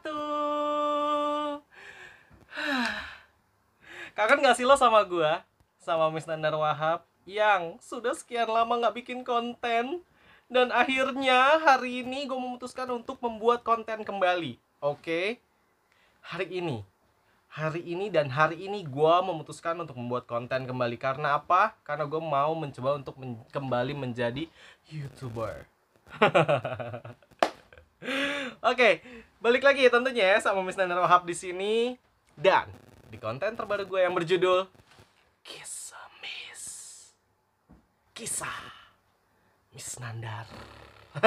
wabarakatuh Kangen gak sih lo sama gua? Sama Miss Nandar Wahab Yang sudah sekian lama gak bikin konten Dan akhirnya hari ini gue memutuskan untuk membuat konten kembali Oke Hari ini Hari ini dan hari ini gue memutuskan untuk membuat konten kembali Karena apa? Karena gue mau mencoba untuk men kembali menjadi YouTuber Oke, balik lagi tentunya ya sama Miss Nandar Wahab di sini. Dan di konten terbaru gue yang berjudul Kisah Miss. Kisah Miss Nandar.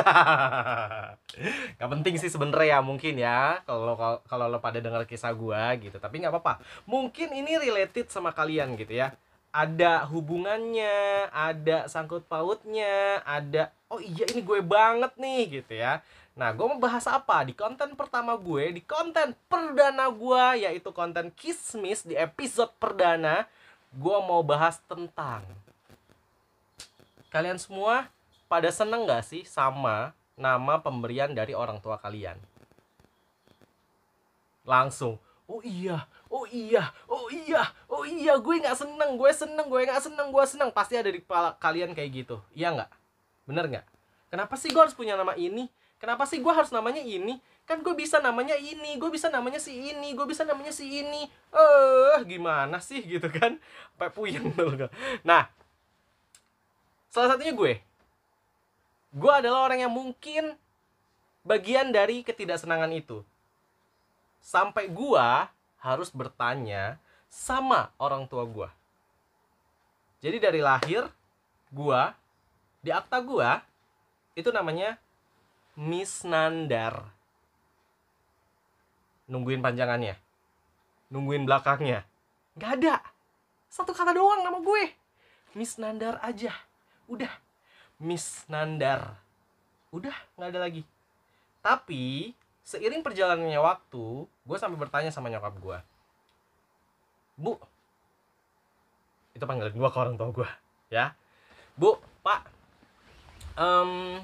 gak penting sih sebenernya ya mungkin ya. Kalau kalau lo pada dengar kisah gue gitu tapi nggak apa-apa. Mungkin ini related sama kalian gitu ya. Ada hubungannya ada sangkut pautnya ada oh iya ini gue banget nih gitu ya Nah, gue mau bahas apa? Di konten pertama gue, di konten perdana gue, yaitu konten Kismis di episode perdana, gue mau bahas tentang Kalian semua pada seneng gak sih sama nama pemberian dari orang tua kalian? Langsung, oh iya, oh iya, oh iya, oh iya, gue gak seneng, gue seneng, gue gak seneng, gue seneng. Pasti ada di kepala kalian kayak gitu, iya gak? Bener gak? Kenapa sih gue harus punya nama ini? Kenapa sih gue harus namanya ini? Kan gue bisa namanya ini gue bisa namanya si ini gue bisa namanya si ini. Eh gimana sih gitu kan? Sampai puyeng dulu nah salah satunya gue. Gue adalah orang yang mungkin bagian dari ketidaksenangan itu. Sampai gue harus bertanya sama orang tua gue jadi dari lahir gue di akta gue itu namanya Miss Nandar. Nungguin panjangannya. Nungguin belakangnya. Gak ada. Satu kata doang nama gue. Miss Nandar aja. Udah. Miss Nandar. Udah, gak ada lagi. Tapi, seiring perjalanannya waktu, gue sampai bertanya sama nyokap gue. Bu, itu panggilan gue ke orang tua gue. Ya. Bu, Pak, um,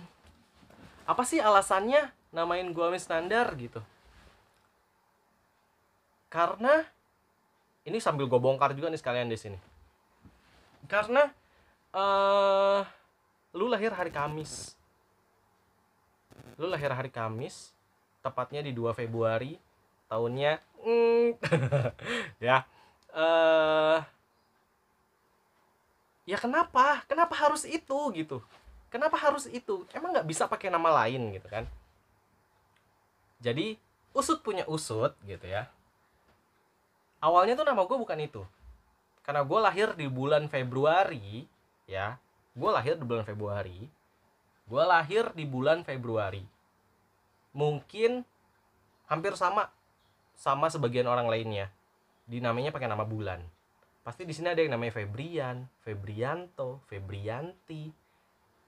apa sih alasannya namain gua Nandar gitu? Karena ini sambil gue bongkar juga nih sekalian di sini. Karena uh, lu lahir hari Kamis. Lu lahir hari Kamis tepatnya di 2 Februari tahunnya mm, ya uh, ya kenapa? Kenapa harus itu gitu kenapa harus itu? Emang nggak bisa pakai nama lain gitu kan? Jadi usut punya usut gitu ya. Awalnya tuh nama gue bukan itu. Karena gue lahir di bulan Februari ya. Gue lahir di bulan Februari. Gue lahir di bulan Februari. Mungkin hampir sama sama sebagian orang lainnya. Dinamanya pakai nama bulan. Pasti di sini ada yang namanya Febrian, Febrianto, Febrianti,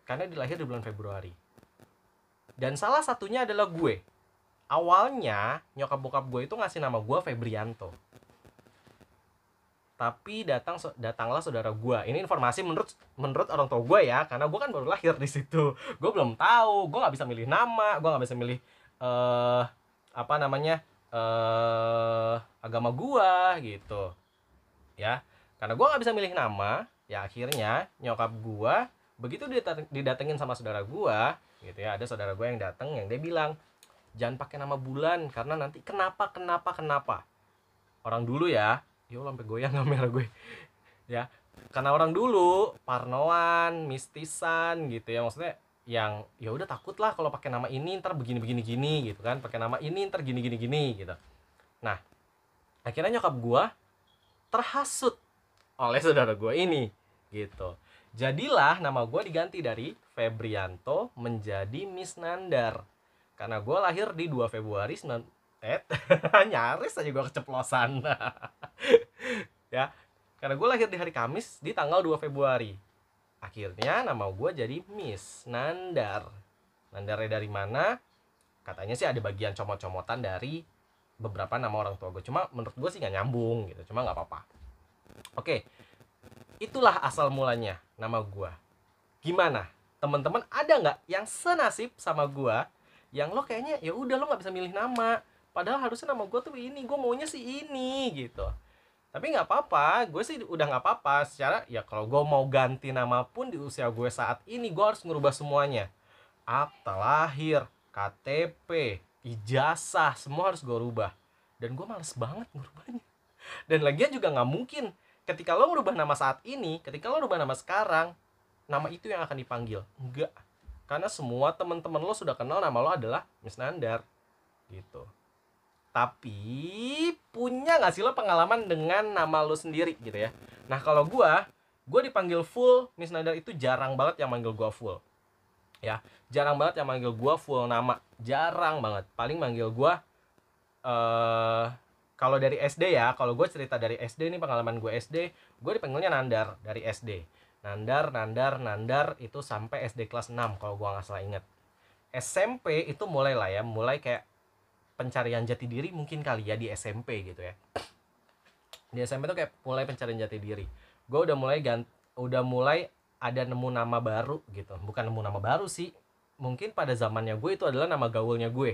karena dilahir di bulan Februari. Dan salah satunya adalah gue. Awalnya nyokap bokap gue itu ngasih nama gue Febrianto. Tapi datang datanglah saudara gue. Ini informasi menurut menurut orang tua gue ya karena gue kan baru lahir di situ. Gue belum tahu gue nggak bisa milih nama gue nggak bisa milih uh, apa namanya uh, agama gue gitu. Ya karena gue nggak bisa milih nama ya akhirnya nyokap gue begitu didatengin sama saudara gua gitu ya ada saudara gua yang datang yang dia bilang jangan pakai nama bulan karena nanti kenapa kenapa kenapa? Orang dulu ya yo sampai goyang kamera gue ya. Karena orang dulu parnoan mistisan gitu ya maksudnya yang ya udah takut lah kalau pakai nama ini ntar begini begini gini gitu kan pakai nama ini ntar gini gini gini gitu. Nah akhirnya nyokap gua terhasut oleh saudara gua ini gitu Jadilah nama gue diganti dari Febrianto menjadi Miss Nandar. Karena gue lahir di 2 Februari 9 eh nyaris aja gue keceplosan. ya, karena gue lahir di hari Kamis di tanggal 2 Februari. Akhirnya nama gue jadi Miss Nandar. Nandarnya dari mana? Katanya sih ada bagian comot-comotan dari beberapa nama orang tua gue. Cuma menurut gue sih nggak nyambung gitu. Cuma nggak apa-apa. Oke, itulah asal mulanya nama gua. Gimana? Teman-teman ada nggak yang senasib sama gua yang lo kayaknya ya udah lo nggak bisa milih nama. Padahal harusnya nama gue tuh ini gue maunya sih ini gitu. Tapi nggak apa-apa gue sih udah nggak apa-apa. Secara ya kalau gue mau ganti nama pun di usia gue saat ini gue harus ngerubah semuanya. Akta lahir KTP ijazah semua harus gue rubah. Dan gue males banget ngerubahnya. Dan lagian juga nggak mungkin ketika lo merubah nama saat ini ketika lo rubah nama sekarang nama itu yang akan dipanggil. Enggak. Karena semua teman-teman lo sudah kenal nama lo adalah Miss Nandar. Gitu. Tapi punya nggak sih lo pengalaman dengan nama lo sendiri? Gitu ya. Nah kalau gue gue dipanggil full Miss Nandar itu jarang banget yang manggil gue full. Ya jarang banget yang manggil gue full nama. Jarang banget. Paling manggil gue uh, kalau dari SD ya kalau gue cerita dari SD ini pengalaman gue SD gue dipanggilnya Nandar dari SD Nandar Nandar Nandar itu sampai SD kelas 6 kalau gue nggak salah inget SMP itu mulai lah ya mulai kayak pencarian jati diri mungkin kali ya di SMP gitu ya. Di SMP tuh kayak mulai pencarian jati diri. Gue udah mulai gant udah mulai ada nemu nama baru gitu. Bukan nemu nama baru sih mungkin pada zamannya gue itu adalah nama gaulnya gue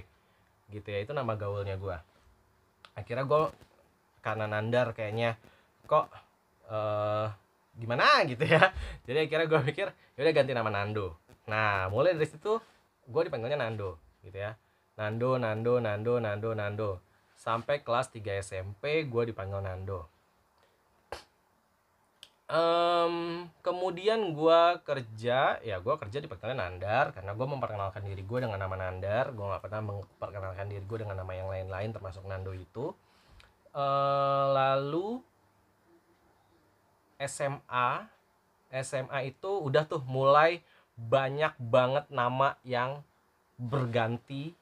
gitu ya itu nama gaulnya gue akhirnya gue karena nandar kayaknya kok uh, gimana? Gitu ya. Jadi akhirnya gue mikir ya udah ganti nama Nando. Nah mulai dari situ gue dipanggilnya Nando gitu ya. Nando Nando Nando Nando Nando. Sampai kelas 3 SMP gue dipanggil Nando um, kemudian gue kerja ya gue kerja di perkenalan Nandar karena gue memperkenalkan diri gue dengan nama Nandar. Gue nggak pernah memperkenalkan diri gue dengan nama yang lain-lain termasuk Nando itu. Uh, lalu SMA SMA itu udah tuh mulai banyak banget nama yang berganti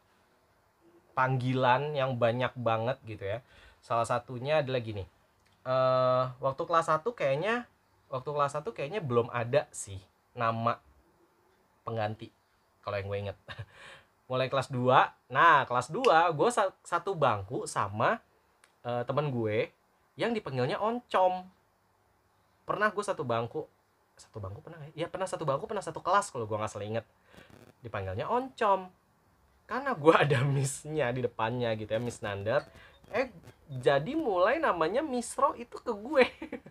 panggilan yang banyak banget gitu ya. Salah satunya adalah gini uh, waktu kelas 1 kayaknya waktu kelas 1 kayaknya belum ada sih nama pengganti kalau yang gue inget mulai kelas 2 nah kelas 2 gue satu bangku sama uh, temen gue yang dipanggilnya oncom. Pernah gue satu bangku satu bangku pernah ya? Pernah satu bangku pernah satu kelas kalau gue nggak salah inget dipanggilnya oncom. Karena gue ada missnya di depannya gitu ya miss Nandar eh jadi mulai namanya Misro itu ke gue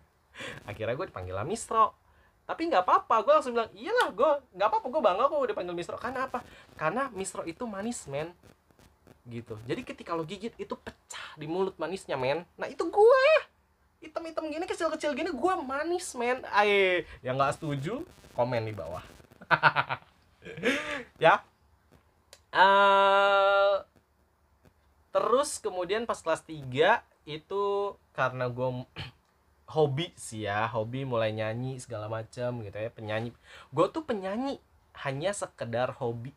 akhirnya gue dipanggil lah Misro tapi nggak apa-apa gue langsung bilang iyalah gue nggak apa-apa gue bangga kok udah dipanggil Misro karena apa? Karena Misro itu manis men. Gitu. Jadi ketika lo gigit itu pecah di mulut manisnya men. Nah itu gue hitam-hitam gini kecil-kecil gini gue manis men. Aye yang nggak setuju? Komen di bawah. Ya. Uh, terus kemudian pas kelas 3 itu karena gue hobi sih ya hobi mulai nyanyi segala macam gitu ya penyanyi. Gue tuh penyanyi hanya sekedar hobi.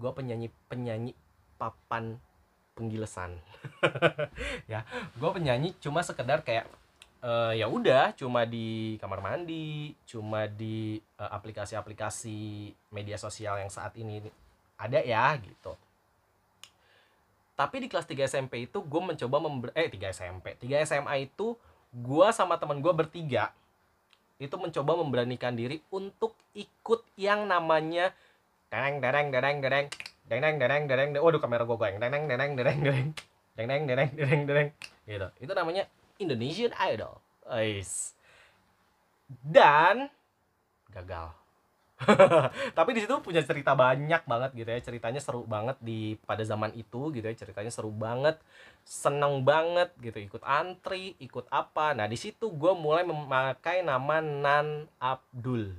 Gue penyanyi penyanyi papan penggilesan ya gue penyanyi cuma sekedar kayak uh, ya udah cuma di kamar mandi cuma di uh, aplikasi-aplikasi media sosial yang saat ini ada ya gitu. Tapi di kelas 3 SMP itu gue mencoba member eh 3 SMP 3 SMA itu gue sama teman gue bertiga itu mencoba memberanikan diri untuk ikut yang namanya dereng dereng dereng dereng dereng dereng dereng waduh kamera gue goyang. Dereng dereng dereng dereng dereng dereng dereng dereng gitu. Itu namanya Indonesian Idol. Ais. dan gagal tapi di situ punya cerita banyak banget gitu ya. Ceritanya seru banget di pada zaman itu gitu ya. Ceritanya seru banget seneng banget gitu. Ikut antri ikut apa. Nah di situ gue mulai memakai nama Nan Abdul.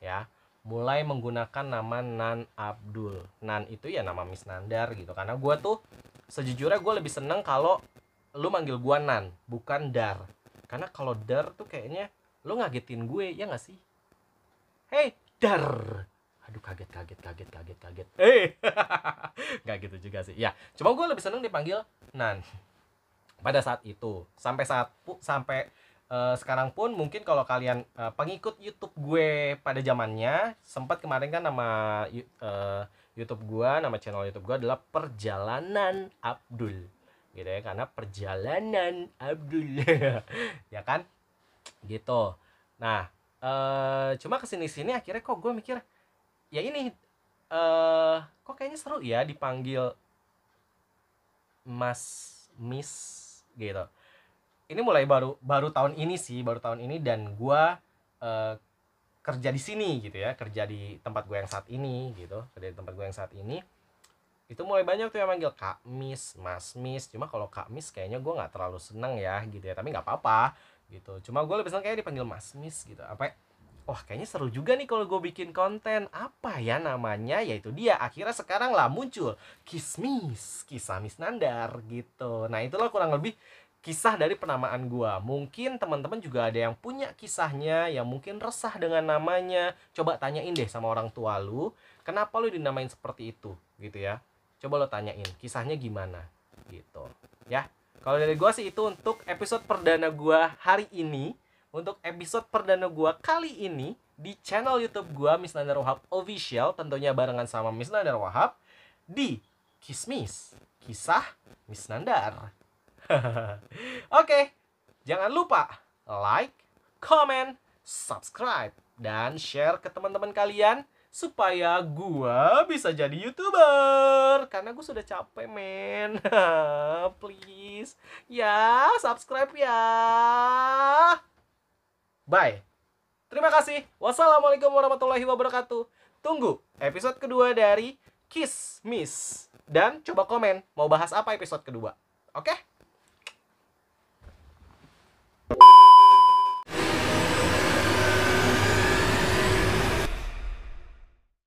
Ya mulai menggunakan nama Nan Abdul. Nan itu ya nama Miss Nandar gitu. Karena gue tuh sejujurnya gue lebih seneng kalau lu manggil gue Nan bukan Dar. Karena kalau Dar tuh kayaknya lu ngagetin gue ya gak sih hei dar. Aduh kaget kaget kaget kaget kaget. Eh nggak gitu juga sih. Ya cuma gue lebih seneng dipanggil nan. Pada saat itu sampai saat sampai uh, sekarang pun mungkin kalau kalian uh, pengikut YouTube gue pada zamannya sempat kemarin kan nama uh, YouTube gue nama channel YouTube gue adalah perjalanan Abdul. Gitu ya karena perjalanan Abdul. Ya kan? Gitu. Nah uh, cuma ke sini sini akhirnya kok gue mikir ya ini eh kok kayaknya seru ya dipanggil Mas Miss gitu ini mulai baru baru tahun ini sih baru tahun ini dan gua eh, kerja di sini gitu ya kerja di tempat gue yang saat ini gitu kerja di tempat gue yang saat ini itu mulai banyak tuh yang manggil Kak Miss, Mas Miss. Cuma kalau Kak Miss kayaknya gue nggak terlalu seneng ya gitu ya. Tapi nggak apa-apa gitu. Cuma gue lebih seneng kayak dipanggil Mas Miss gitu. Apa? Wah kayaknya seru juga nih kalau gue bikin konten apa ya namanya yaitu dia akhirnya sekarang lah muncul Kismis kisah Miss Nandar gitu nah itulah kurang lebih kisah dari penamaan gua. Mungkin teman-teman juga ada yang punya kisahnya yang mungkin resah dengan namanya. Coba tanyain deh sama orang tua lu, kenapa lu dinamain seperti itu gitu ya. Coba lo tanyain kisahnya gimana gitu. Ya. Kalau dari gua sih itu untuk episode perdana gua hari ini. Untuk episode perdana gua kali ini di channel YouTube gua Miss Nandar Wahab Official tentunya barengan sama Miss Nandar Wahab di Kismis Kisah Miss Nandar. Oke, jangan lupa like, comment, subscribe, dan share ke teman-teman kalian supaya gua bisa jadi youtuber. Karena gue sudah capek men. Please. Ya subscribe ya. Bye. Terima kasih. Wassalamualaikum warahmatullahi wabarakatuh. Tunggu episode kedua dari Kiss Miss. Dan coba komen mau bahas apa episode kedua. Oke